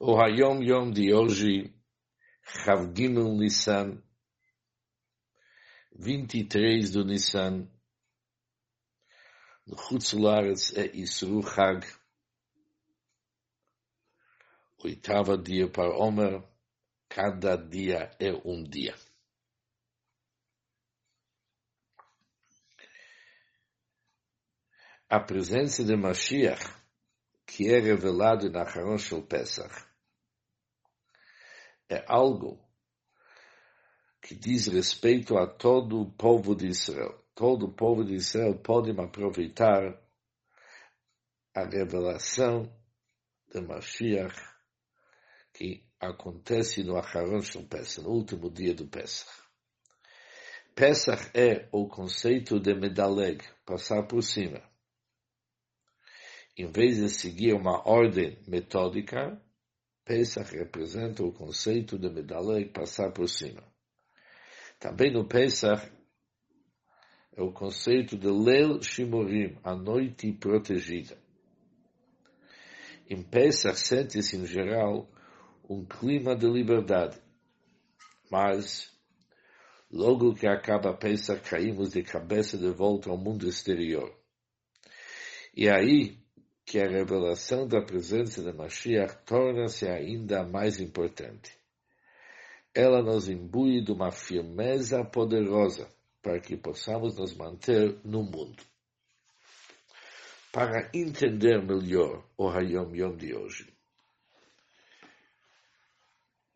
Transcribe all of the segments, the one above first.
O Hayom Yom de hoje, Chavgimel Nissan, 23 do Nissan, Chutzularetz é Isru Chag, oitava dia para Omer, cada dia é um dia. A presença de Mashiach, que é revelado na Haron Shel Pesach, é algo que diz respeito a todo o povo de Israel. Todo o povo de Israel pode aproveitar a revelação de Mashiach que acontece no Acharon Shel Pesach, no último dia do Pesach. Pesach é o conceito de medaleg, passar por cima. Em vez de seguir uma ordem metódica, Pesach representa o conceito de medaleg, passar por cima. Também no Pesach é o conceito de Leil Shimorim, a noite protegida. Em Pesach sente-se, em geral, um clima de liberdade. Mas, logo que acaba Pesach, caímos de cabeça de volta ao mundo exterior. E aí que a revelação da presença de Mashiach torna-se ainda mais importante. Ela nos imbui de uma firmeza poderosa para que possamos nos manter no mundo. Para entender melhor o Hayom Yom de hoje,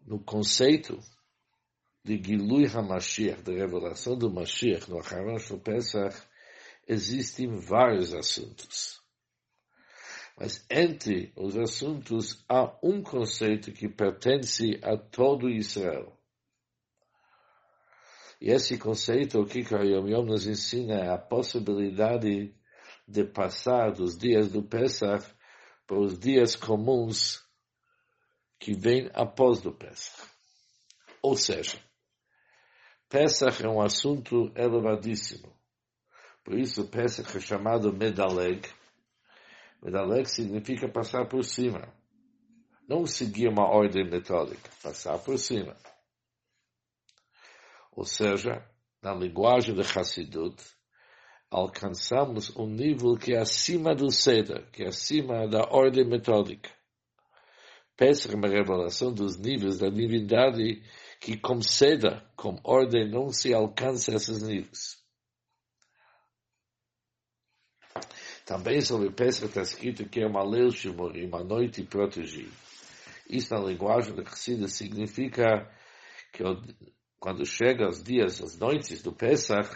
no conceito de Gilui HaMashiach, de revelação do Mashiach no Aharon Shel Pesach, existem vários assuntos. Mas entre os assuntos há um conceito que pertence a todo Israel. E esse conceito, o que Yom Yom nos ensina, é a possibilidade de passar dos dias do Pesach para os dias comuns que vem após do Pesach. Ou seja, Pesach é um assunto elevadíssimo. Por isso Pesach é chamado Medaleg. Medaleg significa passar por cima. Não seguir uma ordem metódica, passar por cima. Ou seja, na linguagem de Hassidut, alcançamos um nível que é acima do Seder, que é acima da ordem metódica. Pesach é uma revelação dos níveis da divindade que com seda, com ordem, não se alcança esses níveis. Também sobre Pesach está escrito que é uma lei shimorim, uma noite protegida. Isso na linguagem da Chassidus significa que quando chega os dias, as noites do Pesach,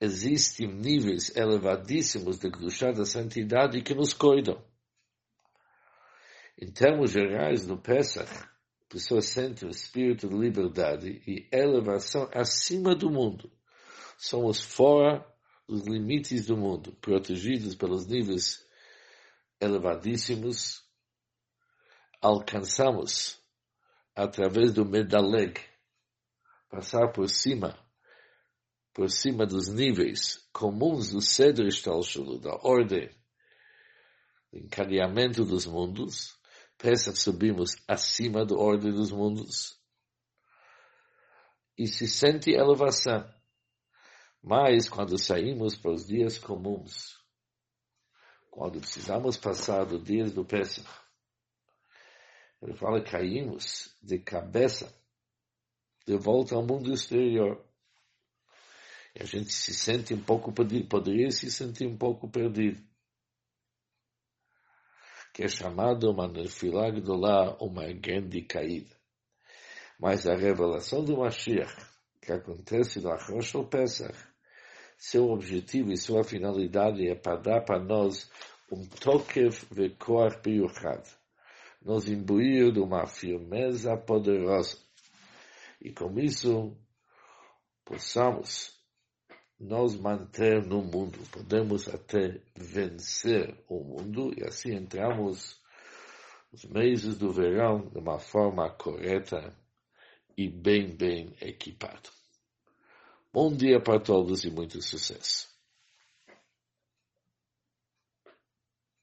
existem níveis elevadíssimos de Gdushá da santidade que nos cuidam. Em termos gerais, no Pesach, a pessoa sente o espírito de liberdade e elevação acima do mundo. Somos fora dos limites do mundo, protegidos pelos níveis elevadíssimos. Alcançamos, através do Medaleg, passar por cima, por cima dos níveis comuns do Cedro Stalshulu, da ordem, do encadeamento dos mundos, Pesach subimos acima da ordem dos mundos e se sente elevação. Mas quando saímos para os dias comuns, quando precisamos passar dos dias do Pesach, ele fala caímos de cabeça de volta ao mundo exterior. E a gente se sente um pouco perdido, poderia se sentir um pouco perdido que é chamado uma gdolá, uma grande caída. Mas a revelação do Mashiach, que acontece no Achosh Pesach, seu objetivo e sua finalidade é para dar para nós um tokev vekoach biyuchad, nos imbuir de uma firmeza poderosa. E com isso, possamos nos manter no mundo. Podemos até vencer o mundo e assim entramos nos meses do verão de uma forma correta e bem, bem equipado. Bom dia para todos e muito sucesso.